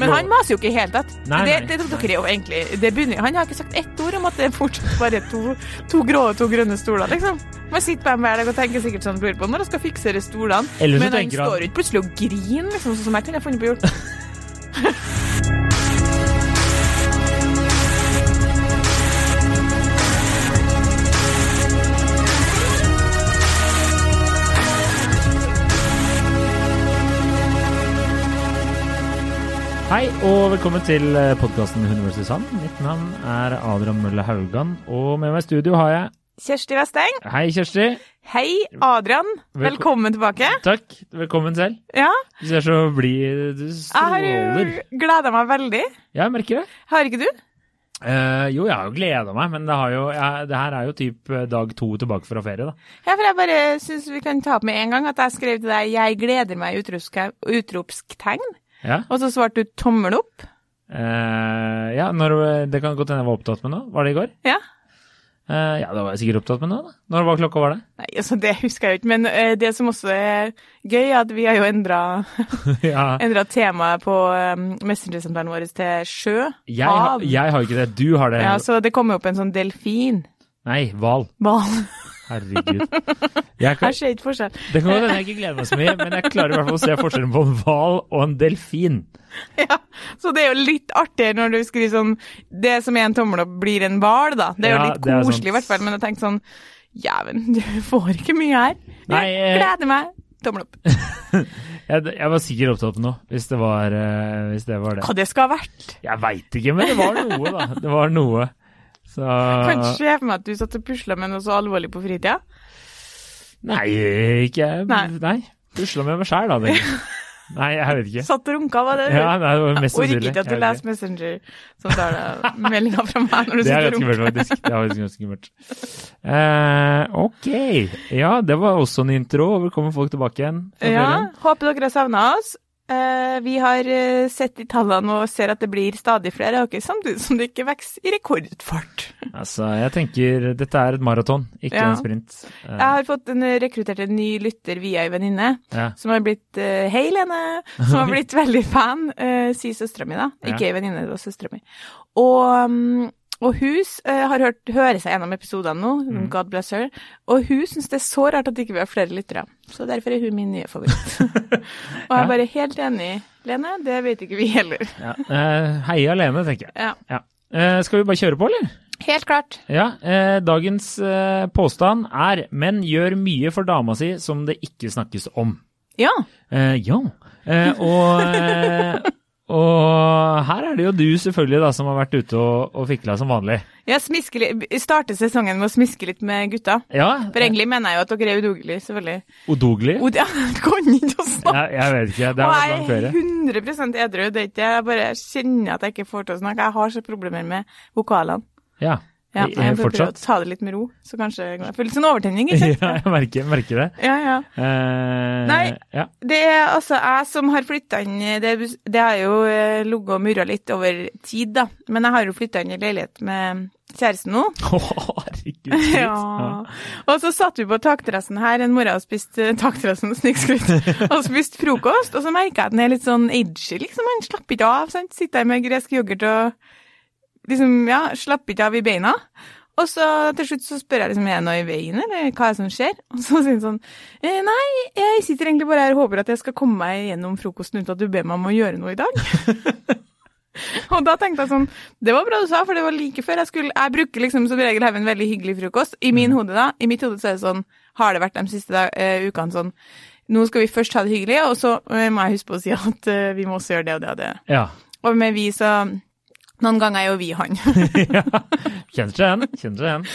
Men han maser jo ikke i det hele tatt. Nei, det, det tok dere jo egentlig det begynner, Han har ikke sagt ett ord om at det er fortsatt bare to, to grå og to grønne stoler, liksom. Man sitter dem hver dag og tenker sikkert sånn på når han skal fikse de stolene. Men han står jo ikke plutselig og griner, liksom, sånn som jeg kunne funnet på å gjort. Hei og velkommen til podkasten Hundre vs. Sand. Mitt navn er Adrian Mølle Haugan, og med meg i studio har jeg Kjersti Westeng. Hei, Kjersti. Hei, Adrian. Velko- Velkommen tilbake. Takk. Velkommen selv. Ja, Du ser så blid Du stråler. jeg har gleda meg veldig. Ja, Jeg merker det. Har ikke du? Uh, jo, jeg har jo gleda meg, men det, har jo, jeg, det her er jo typ eh, dag to tilbake fra ferie, da. Ja, for jeg bare syns vi kan ta opp med en gang at jeg skrev til deg 'Jeg gleder meg' utropstegn, Ja. og så svarte du tommel opp. Uh, ja, når, det kan godt hende jeg var opptatt med noe. Var det i går? Ja. Uh, ja, da var jeg sikkert opptatt med noe. da. Når var klokka var det? Nei, altså det husker jeg jo ikke, men uh, det som også er gøy, er at vi har jo endra ja. temaet på um, messengersamtalen vår til sjø, Jeg, hav. jeg har ikke det. Du har det. Ja, så det kommer opp en sånn delfin. Nei, hval. Ball. Herregud. Jeg kan, ser ikke forskjell. det kan hende jeg ikke gleder meg så mye, men jeg klarer i hvert fall å se forskjellen på en hval og en delfin. Ja, så det er jo litt artigere når du skriver sånn Det som er en tommel opp, blir en hval, da. Det er jo litt koselig, i hvert fall, men jeg tenkte sånn Jæven, du får ikke mye her. Jeg eh, gleder meg. Tommel opp. Jeg, jeg var sikkert opptatt noe, hvis det var, eh, hvis det, var det. Hva det skal ha vært. Jeg veit ikke, men det var noe, da. Det var noe. Så Kan ikke se for meg at du satt og pusla med noe så alvorlig på fritida. Nei, ikke Nei. Nei. Pusla med meg sjæl, da. tenker. Nei, jeg vet ikke. Satt og runka, var det? Ja, nei, det var mest Orker ikke at du leser Messenger som tar deg meldinga fra meg når du Det er sitter og ganske runker. faktisk. Det er faktisk ganske mørkt. Uh, ok. Ja, det var også en intro. Velkommen folk tilbake igjen. Ja, håper dere har savna oss. Eh, vi har eh, sett i tallene og ser at det blir stadig flere okay, samtidig som det ikke vokser i rekordfart. Altså, jeg tenker dette er et maraton, ikke Ja. en sprint. Eh, Jeg har fått en, rekruttert en ny lytter via ei venninne, ja. som har blitt eh, Hei, Lene! Som har blitt veldig fan, uh, sier søstera mi, da. Ikke ei venninne, det var søstera mi. Og, um, og hun uh, har hørt høre seg gjennom episodene nå, Mm. God bless her, og hun syns det er så rart at ikke vi har flere lyttere. Så derfor er hun min nye favoritt. og jeg er bare helt enig, Lene. Det vet ikke vi heller. Ja. Uh, heia Lene, tenker jeg. Ja. Ja. Uh, skal vi bare kjøre på, eller? Helt klart. Ja. Eh, dagens påstand er menn gjør mye for dama si som det ikke snakkes om. Ja. Eh, ja. Eh, og, og her er det jo du selvfølgelig da som har vært ute og, og fikla som vanlig. Litt, starter sesongen med å smiske litt med gutta. Ja. For egentlig mener jeg jo at dere er udugelige, selvfølgelig. Odogelig? Ja, du kan ikke å snakke. Ja, jeg vet ikke. Det har langt vært Og jeg er 100 edru. Det er ikke Jeg bare kjenner at jeg ikke får til å snakke. Jeg har så problemer med vokalene. Ja. Ja, Eh, jeg får prøve å ta det litt med ro, så kanskje Jeg får litt sånn overtenning, ikke sant? Ja, jeg merker, merker det. Ja, ja. Eh, Nei. Ja. Det er altså jeg som har flytta inn Det, det har jo eh, ligget og murra litt over tid, da. Men jeg har jo flytta inn i leilighet med kjæresten nå. Å, herregud. ja. Ja. Og så satt vi på takterrassen her en morgen og spiste takterrassen, snikskryt, og spiste frokost. Og så merka jeg at den er litt sånn edgy, liksom. Han slapper ikke av. sant? Sitter her med gresk yoghurt og liksom, ja, slapper ikke av i beina. Og så til slutt så spør jeg liksom, er det noe i veien, eller hva er det som skjer? Og så sier han sånn, eh, nei, jeg sitter egentlig bare her og håper at jeg skal komme meg gjennom frokosten uten at du ber meg om å gjøre noe i dag. og da tenkte jeg sånn, det var bra du sa, for det var like før jeg skulle, jeg bruker liksom som regel have en veldig hyggelig frokost. I min hode da, i mitt hode så er det sånn, har det vært de siste dag, uh, ukene sånn, nå skal vi først ha det hyggelig, og så eh, må jeg huske på å si at uh, vi må også gjøre det og det og det. Ja. Og med vi så, noen ganger er jo vi han. ja. Kjenner seg igjen. Kjenner seg igjen.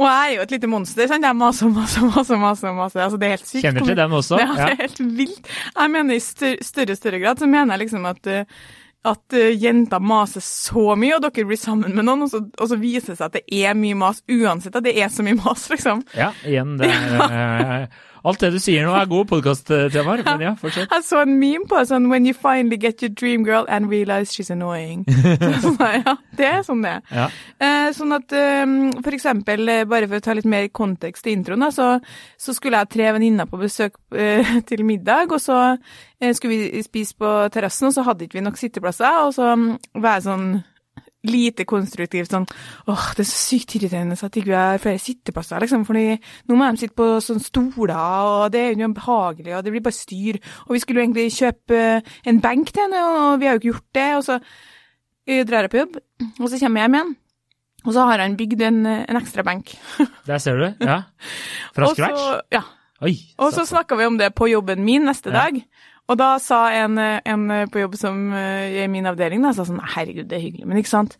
Og jeg er jo et lite monster, sant? Jeg maser og maser og maser, maser, maser. Altså, det er helt sykt. Kjenner til den også. Ja, det er helt vilt. Jeg mener i større, større, større grad, så mener jeg liksom at, eh, at eh, jenter maser så mye, og dere blir sammen med noen, og så, og så viser det seg at det er mye mas, uansett at det er så mye mas, liksom. Ja, igjen, det er eh, Alt det du sier nå er gode podkast-temaer, men ja, fortsett. Jeg så en meme på sånn When you finally get your dream girl and realize she's annoying. Så, ja, det er sånn det er. Ja. Eh, sånn at um, for eksempel, eh, bare for å ta litt mer kontekst i introen, da, så, så skulle jeg tre venninner på besøk eh, til middag, og så eh, skulle vi spise på terrassen, og så hadde ikke vi nok sitteplasser, og så um, var jeg sånn lite konstruktivt sånn åh, det er så sykt irriterende at ikke vi har flere sitteplasser, liksom, fordi nå må de sitte på sånne stoler, og det er jo behagelig, og det blir bare styr, og vi skulle jo egentlig kjøpe eh, en benk til henne, og vi har jo ikke gjort det, og så eh, drar jeg på jobb, og så kommer jeg hjem igjen, og så har han bygd en, eh, en ekstra benk. Der ser du. Ja. Fra scratch? Ja. Oi. Og så snakka vi om det på jobben min neste Ja. dag. Og da sa en, en på jobb som eh, i min avdeling, da, sa sånn herregud, det er hyggelig, men ikke sant.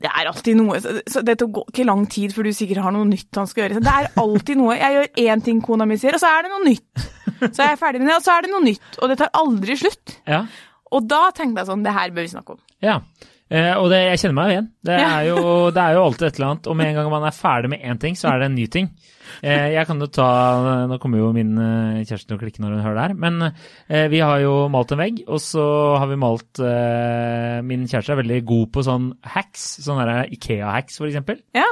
Det er alltid noe, så det tok ikke lang tid før du sikkert har noe nytt han skal gjøre. Så det er alltid noe. Jeg gjør én ting kona mi sier, og så er det noe nytt. Så er jeg ferdig med det, og så er det noe nytt. Og det tar aldri slutt. Ja. Og da tenkte jeg sånn, det her bør vi snakke om. ja. Eh, og det, jeg kjenner meg igjen. Det er, jo, det er jo alltid et eller annet. Og med en gang man er ferdig med én ting, så er det en ny ting. Eh, jeg kan jo ta Nå kommer jo min eh, kjæreste til å klikke når hun hører det her. Men eh, vi har jo malt en vegg, og så har vi malt eh, Min kjæreste er veldig god på sånn hacks. Sånne Ikea-hacks, eksempel. Ja.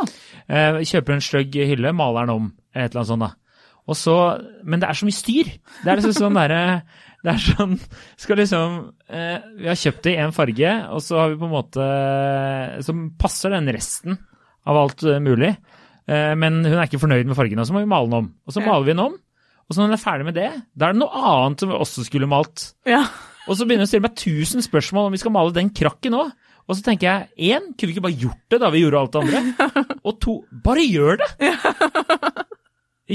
Eh, kjøper en stygg hylle, maler den om, eller et eller annet sånt da. Og så, men det er så mye styr. Det er liksom sånn derre Det er sånn Skal liksom eh, Vi har kjøpt det i én farge, og så har vi på en måte Som passer den resten av alt eh, mulig. Eh, men hun er ikke fornøyd med fargen, og så må vi male den om. Og så maler vi den om, og så når hun er ferdig med det, da er det noe annet som vi også skulle malt. Ja. Og så begynner hun å stille meg tusen spørsmål om vi skal male den krakken òg. Og så tenker jeg én, kunne vi ikke bare gjort det da vi gjorde alt det andre? Og to, bare gjør det!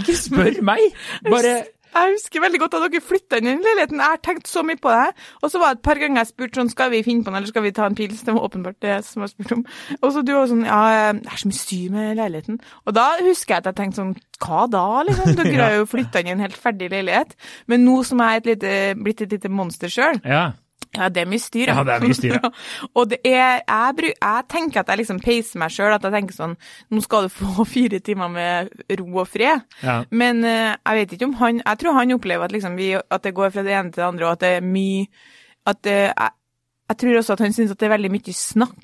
Ikke spør meg! Bare Jeg husker veldig godt at dere flytta inn i den leiligheten. Jeg har tenkt så mye på det. Og så var det et par ganger jeg spurte sånn, skal vi finne på noe, eller skal vi ta en pils? Det var åpenbart det som jeg spurte om. Og så du var sånn, ja, det er så mye styr med leiligheten. Og da husker jeg at jeg tenkte sånn, hva da, liksom? Dere har jo flytta inn i en helt ferdig leilighet. Men nå som jeg er et lite, blitt et lite monster sjøl, Ja. Ja, det er mye styr. Ja, det er mye styr, ja. og det er, jeg, jeg tenker at jeg liksom peiser meg sjøl, at jeg tenker sånn, nå skal du få fire timer med ro og fred. ja. Men uh, jeg vet ikke om han Jeg tror han opplever at, liksom vi, at det går fra det ene til det andre, og at det er mye At uh, jeg, jeg tror også at han syns at det er veldig mye snakk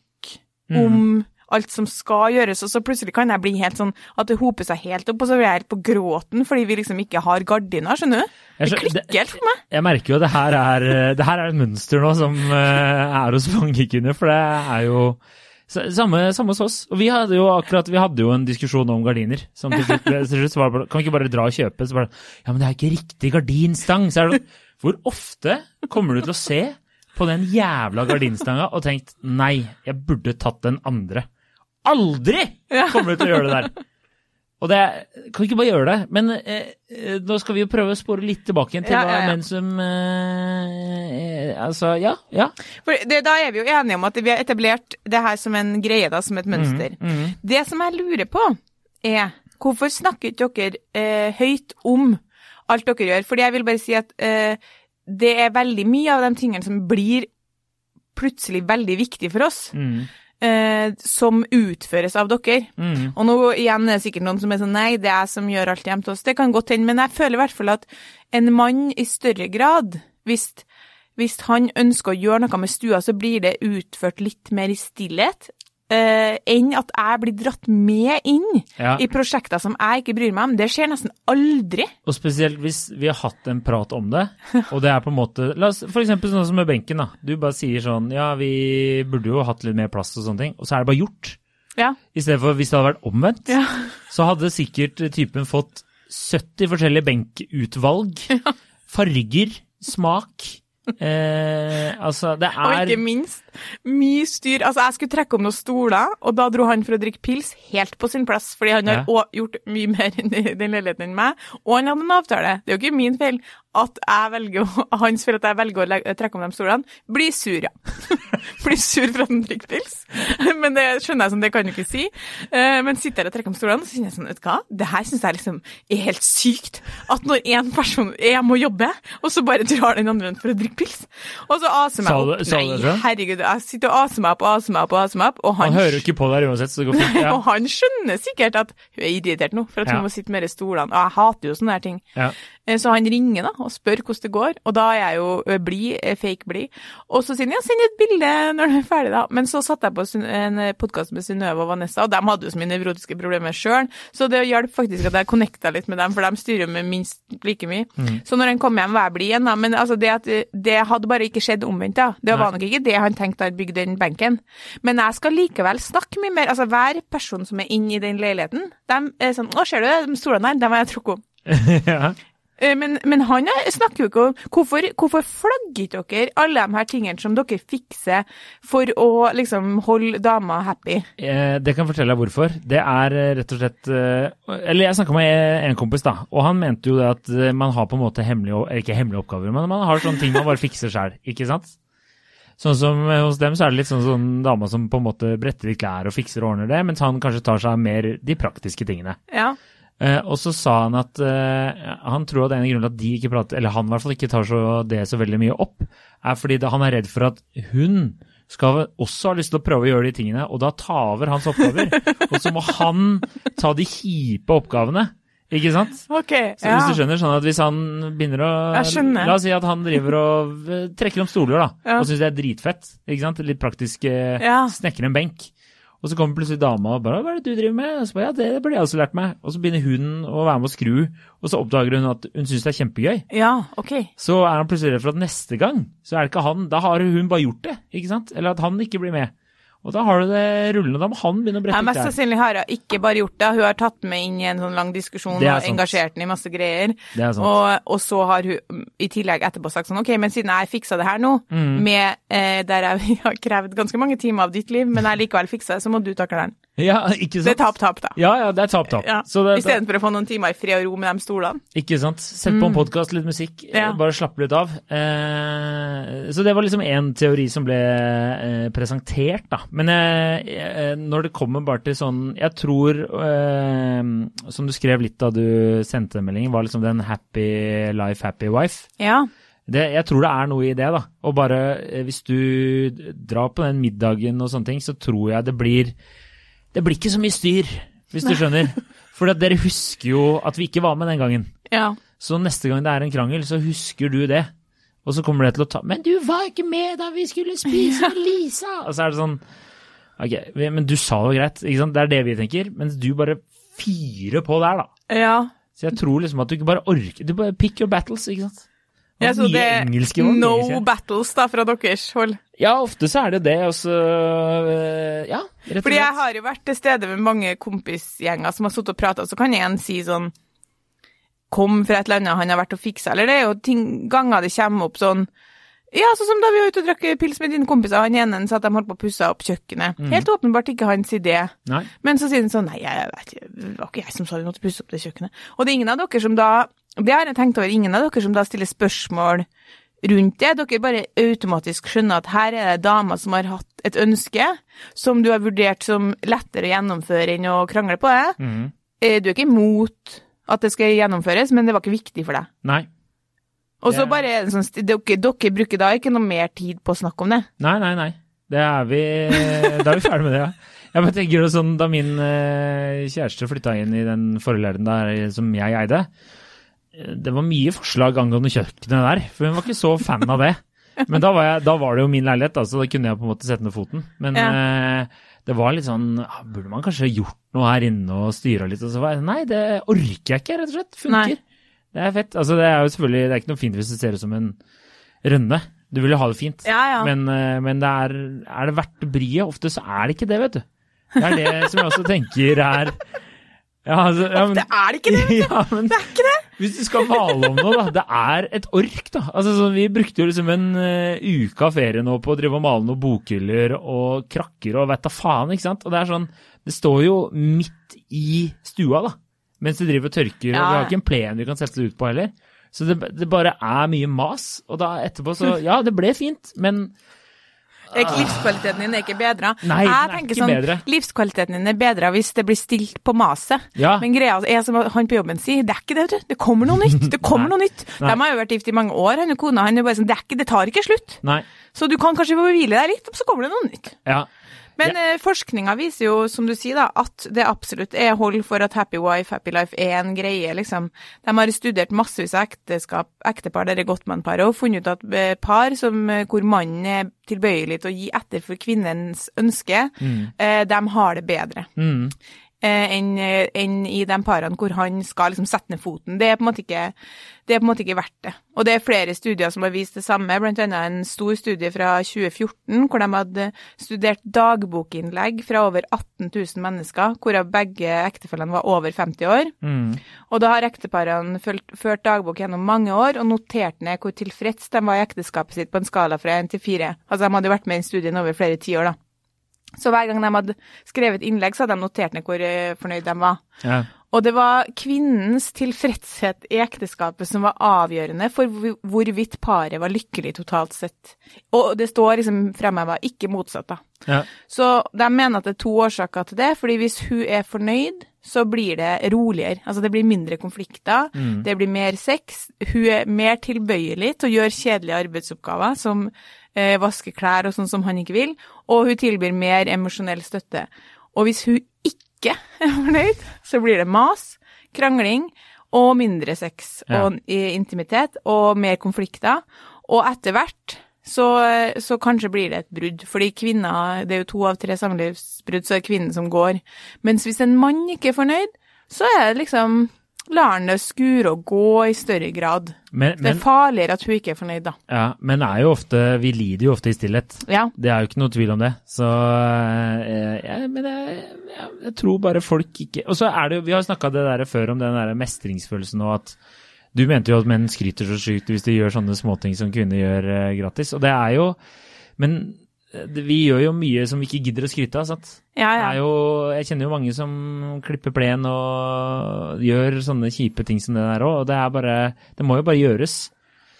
Mm. om alt som skal gjøres, og så plutselig kan jeg bli helt sånn at det hoper seg helt opp, og så blir jeg helt på gråten fordi vi liksom ikke har gardiner, skjønner du? Det klikker helt for meg. Jeg merker jo det her er, det her er et mønster nå som eh, er hos mange kvinner, for det er jo samme, samme hos oss. Og vi hadde jo akkurat, vi hadde jo en diskusjon om gardiner. Som til slutt, var det kan vi ikke bare dra og kjøpe? Så bare, ja, men det er ikke riktig gardinstang. Så er det, sånn, hvor ofte kommer du til å se på den jævla gardinstanga og tenkt, nei, jeg burde tatt den andre. Aldri kommer du til å gjøre det der. Og det kan ikke bare gjøre det? Men eh, eh, nå skal vi jo prøve å spore litt tilbake igjen til Ja, ja, ja. menn som eh, eh, Altså, ja. ja. For det, da er vi jo enige om at vi har etablert det her som en greie, da, som et mønster. Mhm. Det som jeg lurer på, er hvorfor snakker ikke dere eh, høyt om alt dere gjør? Fordi jeg vil bare si at eh, det er veldig mye av de tingene som blir plutselig veldig viktig for oss, Mhm. Eh, som utføres av dere. Mm. Og nå igjen er det sikkert noen som er sånn nei, det er jeg som gjør alt hjemme til oss. Det kan godt hende, men jeg føler i hvert fall at en mann i større grad, hvis, hvis han ønsker å gjøre noe med stua, så blir det utført litt mer i stillhet. Eh, enn at jeg blir dratt med inn Ja. i prosjekter som jeg ikke bryr meg om. Det skjer nesten aldri. Og spesielt hvis vi har hatt en prat om det, og det er på en måte La oss eksempel sånn som med benken, da. Du bare sier sånn Ja, vi burde jo hatt litt mer plass og sånne ting, og så er det bare gjort. Ja. I stedet for hvis det hadde vært omvendt, Ja. så hadde sikkert typen fått 70 forskjellige benkutvalg. Farger, smak. Eh, altså, det Og er ikke minst mye styr. Altså, jeg skulle trekke om noen stoler, og da dro han for å drikke pils helt på sin plass, fordi han har Ja. gjort mye mer i den leiligheten enn meg, og han hadde en avtale. Det er jo ikke min feil at jeg velger, hans feil at jeg velger å trekke om de stolene. Bli sur, ja. blir sur for at han drikker pils. Men det skjønner jeg sånn, det kan du ikke si. Eh, Men sitter jeg og trekker om stolene, så kjenner jeg sånn, vet du hva, det her syns jeg liksom er helt sykt. At når en person Jeg må jobbe, og så bare drar den andre for å drikke pils. Og så aser meg opp. sa du det Nei, herregud, jeg sitter og aser meg opp og aser meg opp og aser meg opp, og han, Han hører ikke på deg uansett, så det går fint. Ja. og han skjønner sikkert at hun er irritert nå, for at hun Ja. må sitte mer i stolene. Og jeg hater jo sånne her ting. Ja. Eh, Så han ringer da og spør hvordan det går, og da er jeg jo blid, eh, fake blid. Og så sier han ja, send et bilde når du er ferdig, da. Men så satte jeg på en podkast med Synnøve og Vanessa, og de hadde jo så mye nevrotiske problemer sjøl, så det hjalp faktisk at jeg connecta litt med dem, for de styrer med minst like mye. Mm. Så når han kom hjem, var jeg blid igjen, da. Men altså, det, at, det hadde bare ikke skjedd omvendt, da. Det var nok ikke det han tenkte da han bygde den benken. Men jeg skal likevel snakke mye mer. Altså, hver person som er inne i den leiligheten, de er sånn Å, ser du det, de stolene der, dem har jeg trukket om. ja. Eh, Men, men han er- snakker jo ikke om hvorfor, hvorfor flagger ikke dere alle de her tingene som dere fikser for å liksom holde dama happy? Eh, Det kan jeg fortelle deg hvorfor. Det er eh, rett og slett eh, Eller jeg snakka med en kompis, da, og han mente jo det at man har på en måte hemmelige ikke hemmelige oppgaver, men man har sånne ting man bare fikser sjøl, ikke sant? Sånn som hos dem så er det litt sånn sånn dama som på en måte bretter litt klær og fikser og ordner det, mens han kanskje tar seg mer de praktiske tingene. Ja. Eh, og så sa han at eh, han tror at en av grunnene til at de ikke prater, eller han i hvert fall ikke tar så det så veldig mye opp, er fordi det, han er redd for at hun skal også ha lyst til å prøve å gjøre de tingene, og da ta over hans oppgaver. og så må han ta de kjipe oppgavene, ikke sant? Okay, Så ja. hvis du skjønner, sånn at hvis han begynner å La oss si at han driver og eh, trekker om stoler, da, Ja. og syns det er dritfett. ikke sant? Litt praktisk eh, Ja. snekre en benk. Og så kommer plutselig dama og bare 'Hva er det du driver med?' Og så bare, ja, det burde jeg også lært meg. Og så begynner hun å være med å skru, og så oppdager hun at hun syns det er kjempegøy. Ja, OK. Så er han plutselig redd for at neste gang, så er det ikke han. Da har hun bare gjort det, ikke sant? Eller at han ikke blir med. Og da har du det rullende, da må han begynne å brette mest sannsynlig har hun ikke bare gjort det, hun har tatt med inn i en sånn lang diskusjon og engasjert den i masse greier. Det er sant. Og, og så har hun i tillegg etterpå sagt sånn OK, men siden jeg fiksa det her nå, Mm. med, eh, der jeg har krevd ganske mange timer av ditt liv, men jeg likevel fiksa det, så må du takle den. Ja, ikke sant? Det er tap-tap, da. Ja, ja, det er tap-tap. Ja. Så det, Istedenfor å få noen timer i fred og ro med de stolene. Ikke sant. Sett på en podkast, litt musikk, eh, Ja. bare slappe litt av. Eh, så det var liksom én teori som ble eh, presentert, da. Men eh, når det kommer bare til sånn Jeg tror, som du skrev litt da du sendte meldingen, var liksom den happy life, happy wife. Ja. Det, jeg tror det er noe i det, da. Og bare hvis du drar på den middagen og sånne ting, så tror jeg det blir Det blir ikke så mye styr, hvis du skjønner. For dere husker jo at vi ikke var med den gangen. Ja. Så neste gang det er en krangel, så husker du det. Og så kommer det til å ta Men du var ikke med da vi skulle spise med Lisa! Og så er det sånn Ok, men du sa det jo greit, ikke sant? Det er det vi tenker. Mens du bare fyrer på der, da. Ja. Så jeg tror liksom at du ikke bare orker Du bare pick your battles, ikke sant? Ja så det er no battles da fra deres hold. Ja, ofte så er det det, og så øh, Ja, Fordi jeg har jo vært til stede med mange kompisgjenger som har sittet og prata, så kan en si sånn Kom fra et eller annet han har vært og fiksa, eller det er jo ting, ganger det kommer opp sånn Ja, sånn som da vi var ute og drakk pils med dine kompiser, han ene sa at de holdt på å pusse opp kjøkkenet. Helt åpenbart ikke hans idé. Nei. Men så sier han sånn Nei, jeg vet ikke, det var ikke jeg som sa vi måtte pusse opp det kjøkkenet. Og det er ingen av dere som da Det har jeg tenkt over, ingen av dere som da stiller spørsmål rundt det. Dere bare automatisk skjønner at her er det damer som har hatt et ønske som du har vurdert som lettere å gjennomføre enn å krangle på det. Eh, Du er ikke imot at det skal gjennomføres, men det var ikke viktig for deg. Nei. Og så Det- bare er det sånn, dere, dere bruker da ikke noe mer tid på å snakke om det. Nei, nei, nei. Det er vi, da er vi ferdig med det, ja. Jeg bare tenker det sånn, Da min eh, kjæreste flytta inn i den forleiren der som jeg eide, det var mye forslag angående kjøkkenet der, for hun var ikke så fan av det. Men da var, jeg, da var det jo min leilighet, da, så da kunne jeg på en måte sette ned foten. Men eh, det var litt sånn ah, Burde man kanskje gjort noe her inne og styra litt? Og så var jeg nei, det orker jeg ikke, rett og slett. Funker. Nei. Det er fett. Altså, det er jo selvfølgelig det er ikke noe fint hvis det ser ut som en rønne. Du vil jo ha det fint. Ja, ja. Men, eh, men det er, er det verdt bryet? Ofte så er det ikke det, vet du. Det er det som jeg også tenker er ja, altså, ja, men, Det er det ikke det! ja, men Det er ikke det! Hvis du skal male om noe, da. Det er et ork, da. Altså, så vi brukte jo liksom en uh, uke av ferie nå på å drive og male noen bokhyller og krakker og vet da faen, ikke sant. Og det er sånn Det står jo midt i stua, da. Mens du driver og tørker, og vi har ikke en plen vi kan sette det ut på heller. Så det, det bare er mye mas. Og da etterpå så Ja, det ble fint, men Livskvaliteten din er ikke bedra. Nei, den jeg er tenker ikke sånn, bedre. Livskvaliteten din er bedra hvis det blir stilt på maset. Ja. Men greia er som han på jobben sier, det er ikke det, vet du. Det kommer noe nytt. Det kommer noe nytt. Nei. De har jo vært gift i mange år, han og kona. Han er bare sånn, det, er ikke, det tar ikke slutt. Nei. Så du kan kanskje få hvile deg litt, og så kommer det noe nytt. Ja. Men eh, forskninga viser jo, som du sier, da, at det absolutt er hold for at happy wife, happy life er en greie, liksom. De har studert massevis av ekteskap, ektepar, dere Gottmann-paret, og funnet ut at eh, par som, eh, hvor mannen er tilbøyelig til å gi etter for kvinnens ønske, mm. de har det bedre. Mm. Eh, enn en i de parene hvor han skal liksom sette ned foten. Det er ikke, det er på en måte ikke verdt det. Og det er flere studier som har vist det samme, annet en stor studie fra 2014 hvor de hadde studert dagbokinnlegg fra over 18 000 mennesker, hvorav begge ektefellene var over 50 år. Mm. Og da har ekteparene ført, ført dagbok gjennom mange år og notert ned hvor tilfreds de var i ekteskapet sitt på en skala fra 1 til 4. Altså de hadde jo vært med i studien over flere tiår, da. Så hver gang de hadde skrevet innlegg, så hadde de notert ned hvor eh, fornøyd de var. Ja. Og det var kvinnens tilfredshet i ekteskapet som var avgjørende for hvorvidt paret var lykkelig totalt sett. Og det står liksom fremheva, ikke motsatt, da. Ja. Så de mener at det er to årsaker til det, fordi hvis hun er fornøyd, så blir det roligere. Altså det blir mindre konflikter, det blir mer sex. Hun er mer tilbøyelig til å gjøre kjedelige arbeidsoppgaver, som eh, vaske klær og sånn som han ikke vil, og hun tilbyr mer emosjonell støtte. Og hvis hun ikke er fornøyd, så blir det mas, krangling og mindre sex Ja. og intimitet og mer konflikter. Og etter hvert så, så kanskje blir det et brudd, fordi kvinner, det er jo to av tre samlivsbrudd, så er det kvinnen som går. Mens hvis en mann ikke er fornøyd, så er det liksom, lar han det skure og gå i større grad. Men, Det er farligere at hun ikke er fornøyd, da. ja, men er jo ofte, vi lider jo ofte i stillhet. Ja. Det er jo ikke noe tvil om det. Så ja, jeg, Men jeg, jeg, jeg tror bare folk ikke Og så er det jo Vi har snakka det der før om den der mestringsfølelsen og at Du mente jo at menn skryter så sykt hvis de gjør sånne småting som kvinner gjør eh, gratis. Og det er jo Men eh, vi gjør jo mye som vi ikke gidder å skryte av, sant. Ja, ja. jo, jeg kjenner jo mange som klipper plen og gjør sånne kjipe ting som det der òg, og det bare Det må jo bare gjøres.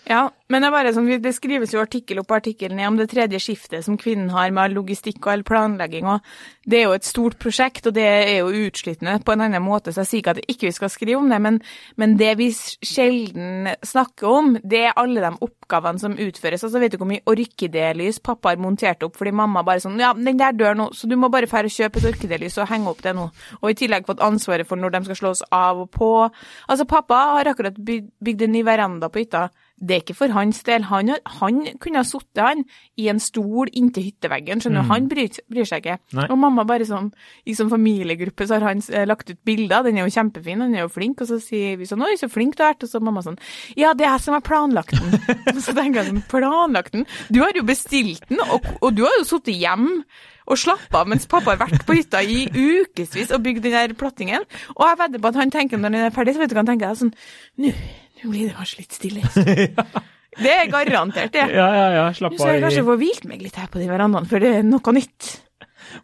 Ja, men det bare sånn, det skrives jo artikkel opp artikkel ned om det tredje skiftet som kvinnen har med all logistikk og all planlegging, og det er jo et stort prosjekt, og det er jo utslittende på en annen måte, så jeg sier ikke at ikke vi skal skrive om det, men, men det vi sjelden snakker om, det er alle de oppgavene som utføres. Altså, vet du hvor mye orkidelys pappa har montert opp fordi mamma bare sånn, ja, den der dør nå, så du må bare fære og kjøpe et orkidelys og henge opp det nå. Og i tillegg fått ansvaret for når de skal slås av og på. Altså, pappa har akkurat bygd, en ny veranda på hytta. Det er ikke for hans del. Han, han kunne ha sittet han i en stol inntil hytteveggen, skjønner du. Han bryr, bryr seg ikke. Nei. Og mamma bare sånn, i sånn familiegruppe så har han eh, lagt ut bilder, den er jo kjempefin, han er jo flink, og så sier vi sånn, oi, så flink du har vært, og så mamma sånn, ja, det er jeg som har planlagt den. Og så tenker jeg sånn, planlagt den? Du har jo bestilt den, og, og du har jo sittet hjem og slappet av mens pappa har vært på hytta i ukevis og bygd den der plattingen. Og jeg vedder på at han tenker når den er ferdig, så vet du hva han tenker, sånn, nå blir det kanskje litt stille. Det er garantert det. Ja, ja, ja. Slapp av. skal jeg kanskje får få hvilt meg litt her på de verandaene, for det er noe nytt.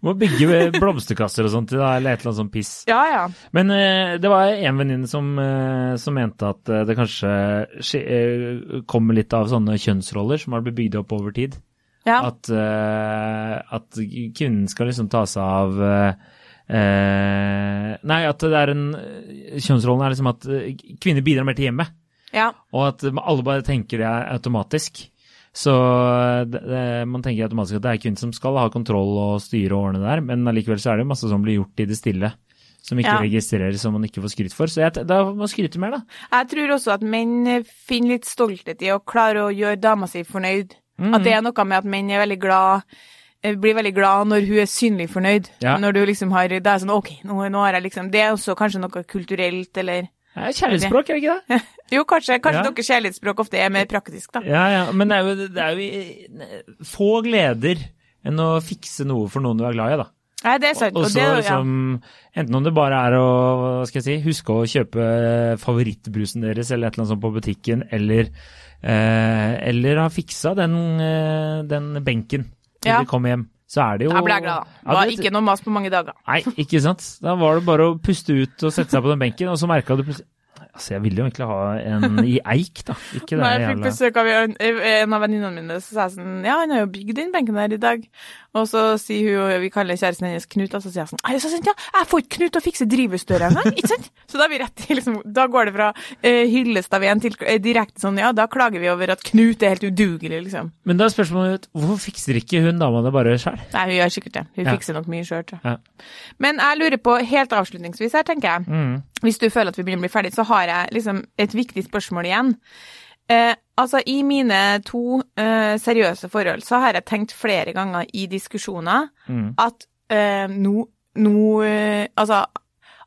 Må bygge blomsterkasser og sånt, da, eller et eller annet sånt piss. Ja, ja. Men uh, det var en venninne som, uh, som mente at eh, det kanskje skje, eh, kommer litt av sånne kjønnsroller som har blitt bygd opp over tid. Ja, At, at kvinnen skal liksom ta seg av Nei, at det er en Kjønnsrollen er liksom at kvinner bidrar mer til hjemmet. Ja. Og at alle bare tenker det er automatisk. Så det, det, man tenker automatisk at det er kvinnen som skal ha kontroll og styre og ordne der, men allikevel så er det masse som blir gjort i det stille. Som ikke Ja. registreres, som man ikke får skryt for. Så jeg, da må man skryte mer, da. Jeg tror også at menn finner litt stolthet i å klare å gjøre dama si fornøyd. Mm. At det er noe med at menn er veldig glad eh, blir veldig glad når hun er synlig fornøyd. Ja. Når du liksom har Det er sånn OK, nå, nå har jeg liksom Det er også kanskje noe kulturelt, eller Det er kjærlighetsspråk, er det ikke det? Jo, kanskje. Kanskje Ja. deres kjærlighetsspråk ofte er mer praktisk, da. Ja, ja. Men det er jo, det er jo få gleder enn å fikse noe for noen du er glad i, da. Nei, det er sant. Og så liksom Enten om det bare er å hva skal jeg si, huske å kjøpe favorittbrusen deres eller et eller annet sånt på butikken, eller, eh, eller ha fiksa den, eh, den benken til Ja. de kommer hjem, så er det jo Da ble jeg glad, da. Det var ikke noe mas på mange dager. Nei, ikke sant. Da var det bare å puste ut og sette seg på den benken, og så merka du plutselig Altså, jeg ville jo egentlig ha en i eik, da. Ikke det Nei, jeg fikk jævla besøk av en, en av venninnene mine, så sa jeg sånn Ja, han har jo bygd den benken her i dag. Og så sier hun, og vi kaller kjæresten hennes Knut, og så sier jeg sånn Er det så sant, ja? Jeg får ikke Knut til å fikse drivhusdøra engang, ikke sant? Så da er vi rett i liksom Da går det fra uh, Hyllestad-veien til uh, direkte sånn Ja, da klager vi over at Knut er helt udugelig, liksom. Men da er spørsmålet hvorfor fikser ikke hun dama det bare sjøl? Nei, hun gjør sikkert det. Hun Ja. fikser nok mye sjøl, tror jeg. Ja. Men jeg lurer på, helt avslutningsvis her, tenker jeg Mm. Hvis du føler at vi begynner å bli ferdig, så har jeg liksom et viktig spørsmål igjen. Eh, altså, i mine to eh, seriøse forhold så har jeg tenkt flere ganger i diskusjoner Mm. at eh, nå nå, eh, Altså,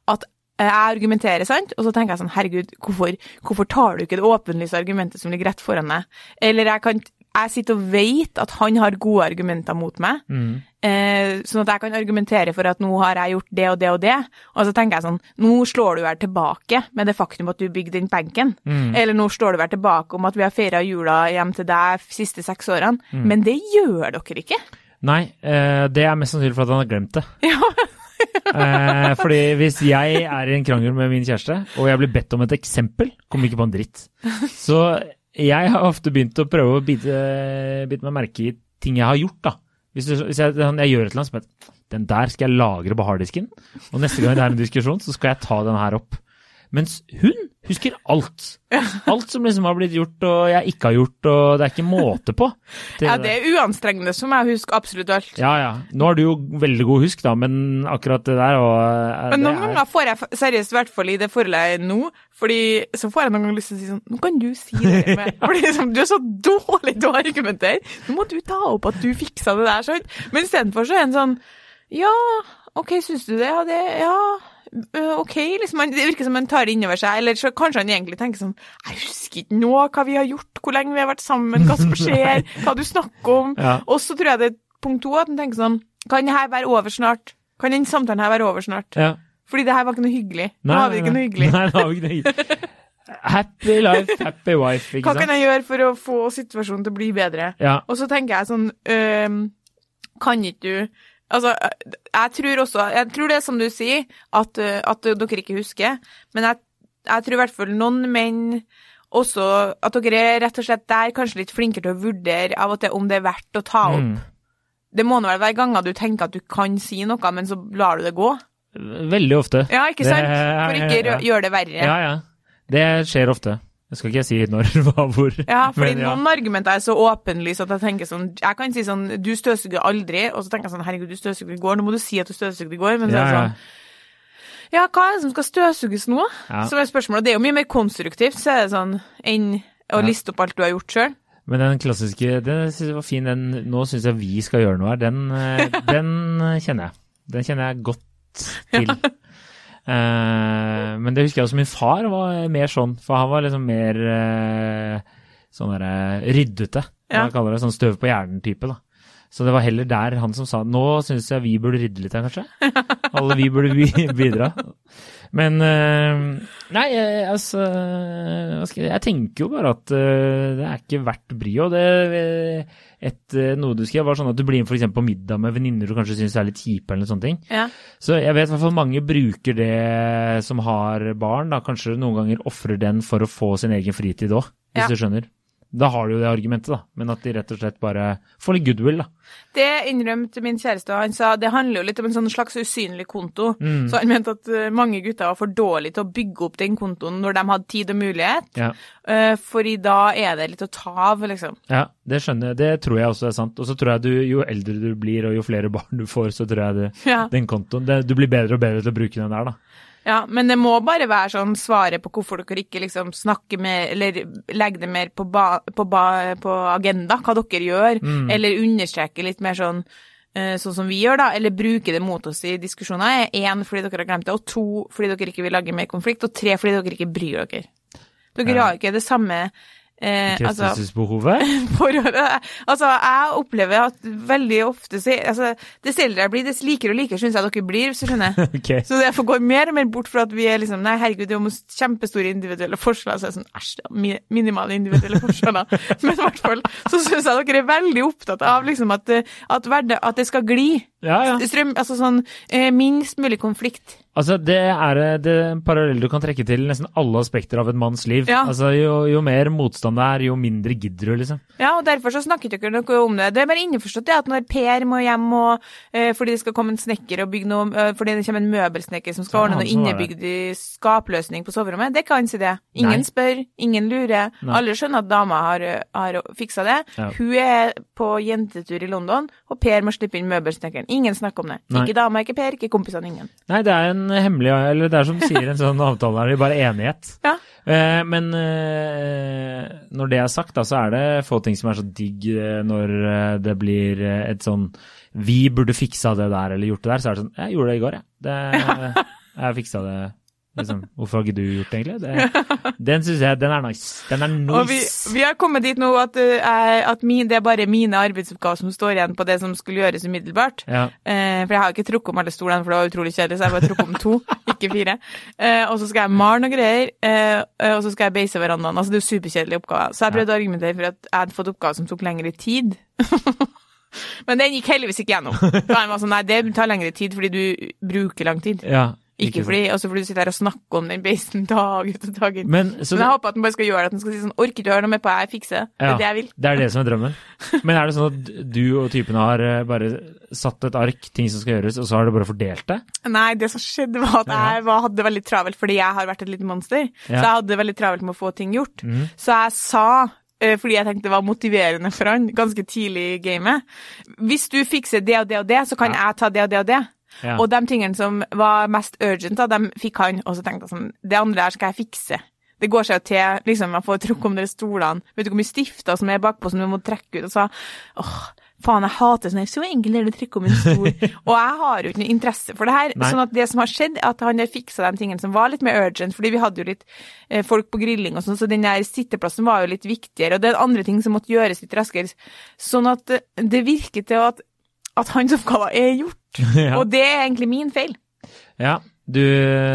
at jeg argumenterer, sant, og så tenker jeg sånn, herregud, hvorfor, hvorfor tar du ikke det åpenlyse argumentet som ligger rett foran deg? Eller jeg kan jeg sitter og vet at han har gode argumenter mot meg, Mm. eh, sånn at jeg kan argumentere for at nå har jeg gjort det og det og det, og så tenker jeg sånn, nå slår du vel tilbake med det faktum at du bygde den benken, Mm. eller nå slår du vel tilbake om at vi har feira jula hjem til deg de siste seks årene, men det gjør dere ikke. Nei, eh, det er mest sannsynlig for at han har glemt det. Ja, Eh, fordi hvis jeg er i en krangel med min kjæreste, og jeg blir bedt om et eksempel, kommer ikke på en dritt. Så jeg har ofte begynt å prøve å bite, bite meg merke i ting jeg har gjort, da. Hvis, du, hvis jeg, jeg gjør et eller annet som heter Den der skal jeg lagre på harddisken, og neste gang det er en diskusjon, så skal jeg ta den her opp. Mens hun husker alt. Alt som liksom har blitt gjort og jeg ikke har gjort, og det er ikke måte på. ja det er uanstrengende som jeg husker absolutt alt. Ja, ja. Nå har du jo veldig god husk, da, men akkurat det der og, eh, Men noen er- ganger får jeg seriøst, i hvert fall i det forholdet jeg er nå, fordi så får jeg noen ganger lyst til å si sånn Nå kan du si det med Fordi liksom, du er så dårlig til å argumentere. Nå må du ta opp at du fiksa det der, sånn. Men istedenfor så er en sånn Ja, OK, syns du det? Ja, det Ja. Øh, OK, liksom. Det virker som han tar det innover seg. Eller så kanskje han egentlig tenker sånn Jeg husker ikke nå hva vi har gjort, hvor lenge vi har vært sammen, hva som skjer, hva du snakker om. Ja. Og så tror jeg det er punkt to, at han tenker sånn Kan det her være over snart? Kan den samtalen her være over snart? Ja. Fordi det her var ikke noe hyggelig. Nå har vi ikke noe hyggelig. Nei, ikke noe hyggelig. Happy life, happy wife, ikke Hva kan jeg gjøre for å få situasjonen til å bli bedre? Ja. Og så tenker jeg sånn øh, Kan ikke du Altså, jeg tror også Jeg tror det er som du sier, at, at dere ikke husker, men jeg, jeg tror i hvert fall noen menn også At dere er rett og slett der kanskje litt flinkere til å vurdere av og til om det er verdt å ta opp. Mm. Det må nå vel være ganger du tenker at du kan si noe, men så lar du det gå. Veldig ofte. Ja, ikke sant? For ikke å gjøre det verre. Ja, ja. Det skjer ofte. Jeg skal ikke si når, hva, hvor. Ja, fordi men ja. noen argumenter er så åpenlyse at jeg tenker sånn Jeg kan si sånn Du støvsuger aldri, og så tenker jeg sånn Herregud, du støvsugde i går. Nå må du si at du støvsugde i går. Men så er det sånn Ja, hva er det som skal støvsuges nå? Ja. Så er spørsmålet Det er jo mye mer konstruktivt, så er det sånn, enn å Ja. liste opp alt du har gjort sjøl. Men den klassiske, den synes jeg var fin, den Nå syns jeg vi skal gjøre noe her, den, eh, den kjenner jeg. Den kjenner jeg godt til. Eh, men det husker jeg også min far var mer sånn, for han var liksom mer eh, sånn derre ryddete. Ja. Man kaller det, sånn støv på hjernen-type, da. Så det var heller der han som sa nå syns jeg vi burde rydde litt her, kanskje. Alle vi burde bidra. Men eh, Nei, eh, altså jeg, tenker jo bare at eh, det er ikke verdt bryet. Og det eh, et, eh, noe du skrev, var sånn at du blir med eksempel på middag med venninner du kanskje syns er litt kjipe, eller sånne ting. Ja. Så jeg vet i hvert fall mange bruker det som har barn, da kanskje noen ganger ofrer den for å få sin egen fritid òg, hvis Ja. du skjønner. Da har du jo det argumentet, da. Men at de rett og slett bare får litt goodwill, da. Det innrømte min kjæreste, og han sa det handler jo litt om en sånn slags usynlig konto. Mm. Så han mente at eh, mange gutter var for dårlige til å bygge opp den kontoen når de hadde tid og mulighet, Ja. eh, fordi da er det litt å ta av, liksom. Ja, det skjønner jeg. Det tror jeg også er sant. Og så tror jeg du, jo eldre du blir og jo flere barn du får, så tror jeg det, Ja. den kontoen det, Du blir bedre og bedre til å bruke den der, da. Ja, men det må bare være sånn svaret på hvorfor dere ikke liksom snakker mer, eller legger det mer på, ba, på, ba, på agenda, hva dere gjør, Mm. eller understreker litt mer sånn eh, sånn som vi gjør, da, eller bruker det mot oss i diskusjoner, er én fordi dere har glemt det, og to fordi dere ikke vil lage mer konflikt, og tre fordi dere ikke bryr dere. Dere Ja. har ikke det samme Eh, Bekreftelsesbehovet? Altså, Altså, jeg opplever at veldig ofte så altså, Dess eldre jeg blir, dess likere og likere syns jeg dere blir, hvis du skjønner. okay. Så jeg får gå mer og mer bort fra at vi er liksom Nei, herregud, det er jo kjempestore individuelle forskjeller. Så er det sånn æsj, det er minimale individuelle forskjeller. Men i hvert fall så syns jeg dere er veldig opptatt av liksom at, at, at det skal gli. Ja, ja. Strøm, altså sånn eh, minst mulig konflikt. Altså, det er eh, det parallell du kan trekke til nesten alle aspekter av en manns liv. Ja. Altså, jo, jo mer motstand det er, jo mindre gidder du, liksom. Ja, og derfor så snakket dere noe om det. Det er bare innforstått det at når Per må hjem og, eh, fordi det skal komme en snekker og bygge noe, eh, fordi det kommer en møbelsnekker som skal ordne noe innebygd skapløsning på soverommet, det kan si det. Ingen Nei. spør, ingen lurer. Nei. Alle skjønner at dama har, har fiksa det. Ja. Hun er på jentetur i London, og Per må slippe inn møbelsnekkeren. Ingen snakker om det. Nei. Ikke dama, ikke Per, ikke kompisene, ingen. Nei, det er en hemmelig Eller det er som sier, en sånn avtale er det bare enighet. Ja. Eh, men eh, når det er sagt, da, så er det få ting som er så digg eh, når det blir et sånn Vi burde fiksa det der eller gjort det der. Så er det sånn Jeg gjorde det i går, jeg. Det, jeg fiksa det. Liksom. Hvorfor har ikke du gjort det, egentlig? Det, den syns jeg Den er nice. Den er Og vi, vi har kommet dit nå at, eh, at min, det er bare mine arbeidsoppgaver som står igjen på det som skulle gjøres umiddelbart. Ja. Eh, for jeg har ikke trukket om alle stolene, for det var utrolig kjedelig, så jeg bare trukket om to, ikke fire. Eh, og så skal jeg male noen greier, eh, og så skal jeg beise verandaen. Altså, det er jo superkjedelige oppgaver. Så jeg prøvde å argumentere for at jeg hadde fått oppgaver som tok lengre tid. Men den gikk heldigvis ikke gjennom. Så var sånn, nei, det tar lengre tid fordi du bruker lang tid. ja Ikke fordi, også fordi du sitter her og snakker om den beisen dag ut og dag inn. Men, så Men jeg håper at den bare skal gjøre det, at den skal si sånn, orker du å høre noe mer på, jeg fikser det. Det er det jeg vil. Det er det som er drømmen. Men er det sånn at du og typen har eh, bare satt et ark, ting som skal gjøres, og så har du bare fordelt det? Nei, det som skjedde var at jeg var, hadde det veldig travelt fordi jeg har vært et lite monster. Så jeg hadde det veldig travelt med å få ting gjort. Mm. Så jeg sa, eh, fordi jeg tenkte det var motiverende for han, ganske tidlig i gamet, hvis du fikser det og det og det, så kan jeg ta det og det og det. Ja. Og de tingene som var mest urgent, da, de fikk han, og så tenkte jeg sånn, det andre her skal jeg fikse. Det går seg jo til, liksom, jeg får trukket om de stolene, vet du hvor mye stifter som er bakpå som du må trekke ut, og så, åh, faen, jeg hater sånn, her, så enkelt er det å trykke om en stol. og jeg har jo ikke noe interesse for det her, Nei. sånn at det som har skjedd, er at han har fiksa de tingene som var litt mer urgent, fordi vi hadde jo litt eh, folk på grilling og sånn, så den der sitteplassen var jo litt viktigere, og det er andre ting som måtte gjøres litt raskere, sånn at eh, det virker til at, at hans oppgaver er gjort. ja. Og det er egentlig min feil. ja. Du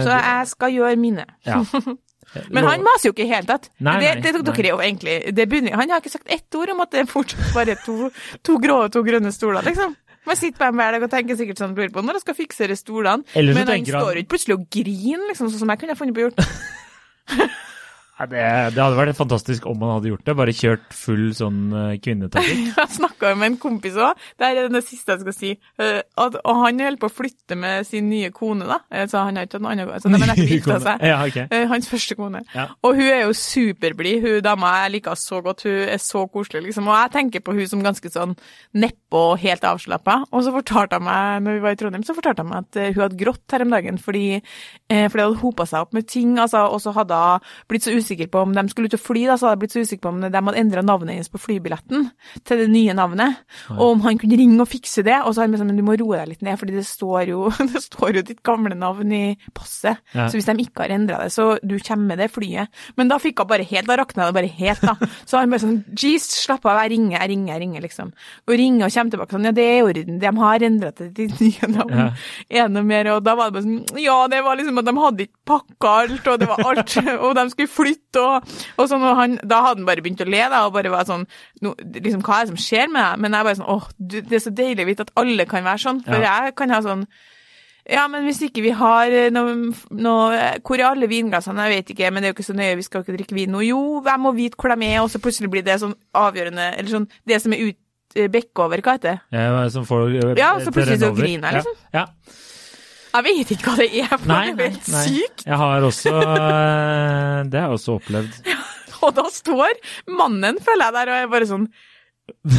Så jeg skal gjøre mine. ja. Men han maser jo ikke i hele tatt. Nei, det, nei, det nei. dere jo egentlig det begynner, Han har ikke sagt ett ord om at det er fortsatt bare to, to grå og to grønne stoler, liksom. Man sitter på dem hver dag og tenker sikkert sånn på når jeg skal fikse de stolene. Men han han- står jo ikke plutselig og griner, liksom, sånn som jeg kunne funnet på å gjort. Nei, det, det hadde vært fantastisk om man hadde gjort det. Bare kjørt full sånn uh, kvinnetaktikk. Jeg snakka med en kompis òg, det er det siste jeg skal si. eh, at, og han holder på å flytte med sin nye kone, da. Eh, Så han har ikke hatt noen annen altså, men gifta seg. Ja, ok. Eh, Hans første kone. Ja. Og hun er jo superblid. Hun dama jeg liker så godt. Hun er så koselig, liksom. Og jeg tenker på hun som ganske sånn nedpå og helt avslappa. Og så fortalte hun meg, når vi var i Trondheim, så fortalte hun meg at eh, hun hadde grått her om dagen fordi, eh, fordi det hadde hopa seg opp med ting. Altså, og så hadde hun blitt så usikker på om de skulle ut og fly, da, så hadde jeg blitt så usikker på om de hadde endra navnet hennes på flybilletten til det nye navnet. Og om han kunne ringe og fikse det. Og så har han sagt men du må roe deg litt ned, fordi det står jo, det står jo ditt gamle navn i passet. Ja. Så hvis de ikke har endra det, så du kommer med det flyet. Men da fikk hun bare helt, da rakna det bare helt, da. Så han bare sånn Jeez, slapp av, jeg ringer, jeg ringer, jeg ringer, liksom. Og ringer og kommer tilbake sånn, ja, det er i orden, de har endra det til ditt nye navn. Ja. Er mer? Og da var det bare sånn, ja, det var liksom at de hadde ikke pakka alt, og det var alt, og de skulle flytte, og, og sånn, og han, da hadde han bare begynt å le, da, og bare var sånn, no, liksom, hva er det som skjer med deg? Men jeg bare sånn, åh, det er så deilig å vite at alle kan være sånn, for jeg kan ha sånn, ja, men hvis ikke vi har eh, noe, noe Hvor er alle vinglassene? Jeg vet ikke, men det er jo ikke så nøye, vi skal jo ikke drikke vin nå. Jo, jeg må vite hvor de er, og så plutselig blir det sånn avgjørende Eller sånn Det som er ut bekkover, over, hva heter det? Ja, som får Ja, så plutselig så griner jeg, liksom. Ja. ja. Jeg vet ikke hva det er, for Nei, det er helt sykt. Jeg har også uh, Det har jeg også opplevd. Og da står mannen, føler jeg der, og er bare sånn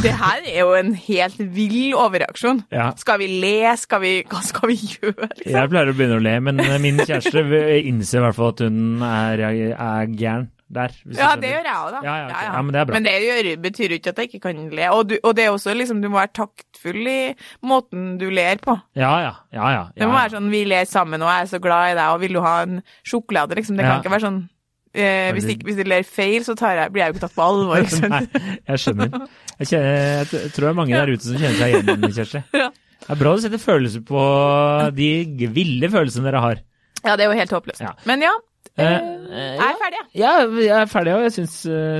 Det her er jo en helt vill overreaksjon. Ja. Skal vi le? Skal vi Hva skal vi gjøre? Liksom? Jeg pleier å begynne å le, men uh, min kjæreste innser i hvert fall at hun er, er gæren der. Ja, det gjør jeg òg, da. Ja, ja, okay. Ja, men det er. Men det gjør, betyr jo ikke at jeg ikke kan le. Og, du, og det er også liksom, du må være taktfull i måten du ler på. Ja, ja. ja, ja, Det må være sånn vi ler sammen, og jeg er så glad i deg, og vil du ha en sjokolade, liksom. Det kan ikke være sånn eh, hvis, ikke, hvis de ler feil, så tar jeg, blir jeg jo ikke tatt på alvor. Liksom. Nei, jeg skjønner. Jeg, kjenner, jeg tror det er mange der ute som kjenner seg igjen, Kjersti. Ja. Det er bra du setter følelser på de ville følelsene dere har. ja, det er jo helt håpløst. Ja. Men ja, Eh, eh, eh, jeg er ferdig, jeg. Ja, jeg er ferdig, og jeg syns,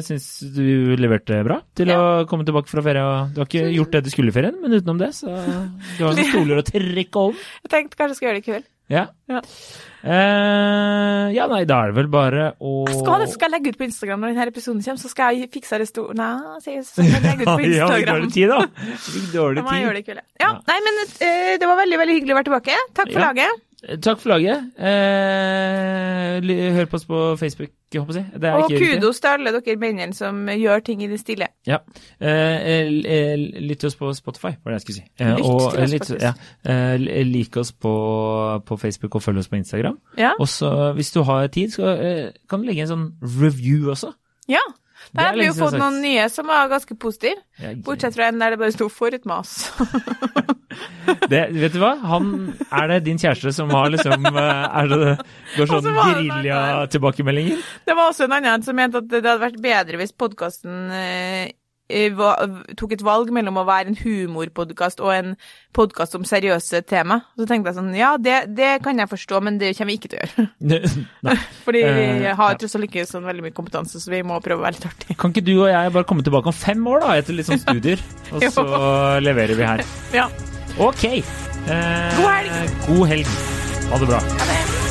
syns du leverte bra til å komme tilbake fra ferie. Du har ikke gjort det du skulle i ferien, men utenom det, så du har noen stoler å trekke om. Jeg tenkte kanskje jeg skal gjøre det i kveld. Ja. Ja. Uh, ja, nei, da er det vel bare å Jeg skal, jeg legge ut på Instagram når denne episoden kommer, så skal jeg fikse det store Nei, så skal jeg legge ut på Ja, Instagram. dårlig tid, da. Fikk Da må jeg gjøre tid. det i kveld. ja. Ja, Ja. nei, men uh, det var veldig, veldig hyggelig å være tilbake. Takk for Ja. laget. Takk for laget. Eh, hør på oss på Facebook, jeg jeg. Det Og kudos til alle dere mennene som gjør ting i det stille. Ja. Eh, eh, lytt til oss på Spotify, var det jeg skulle si. Eh, og, faktisk. ja, eh, lik oss på, på Facebook og følg oss på Instagram. Ja. Og så, hvis du har tid, så eh, kan du legge en sånn review også. ja. Der er har vi jo fått noen nye som var ganske positive. Ja, Bortsett fra en der det bare sto 'for et mas'. Det, vet du hva? Han, er det din kjæreste som har liksom eh, Er det går sånn Og det gerilja-tilbakemeldinger? Det var også en annen som mente at det hadde vært bedre hvis podkasten eh, tok et valg mellom å være en humorpodkast og en podkast om seriøse tema. Så tenkte jeg sånn, ja, det, det kan jeg forstå, men det kommer vi ikke til å gjøre. Fordi vi Eh, har tross alt ikke sånn veldig mye kompetanse, så vi må prøve å være litt artige. Kan ikke du og jeg bare komme tilbake om fem år, da, etter litt sånn studier? Og så leverer vi her. Ja. Ok. Eh, God helg. God helg. Ha det bra. Ha det.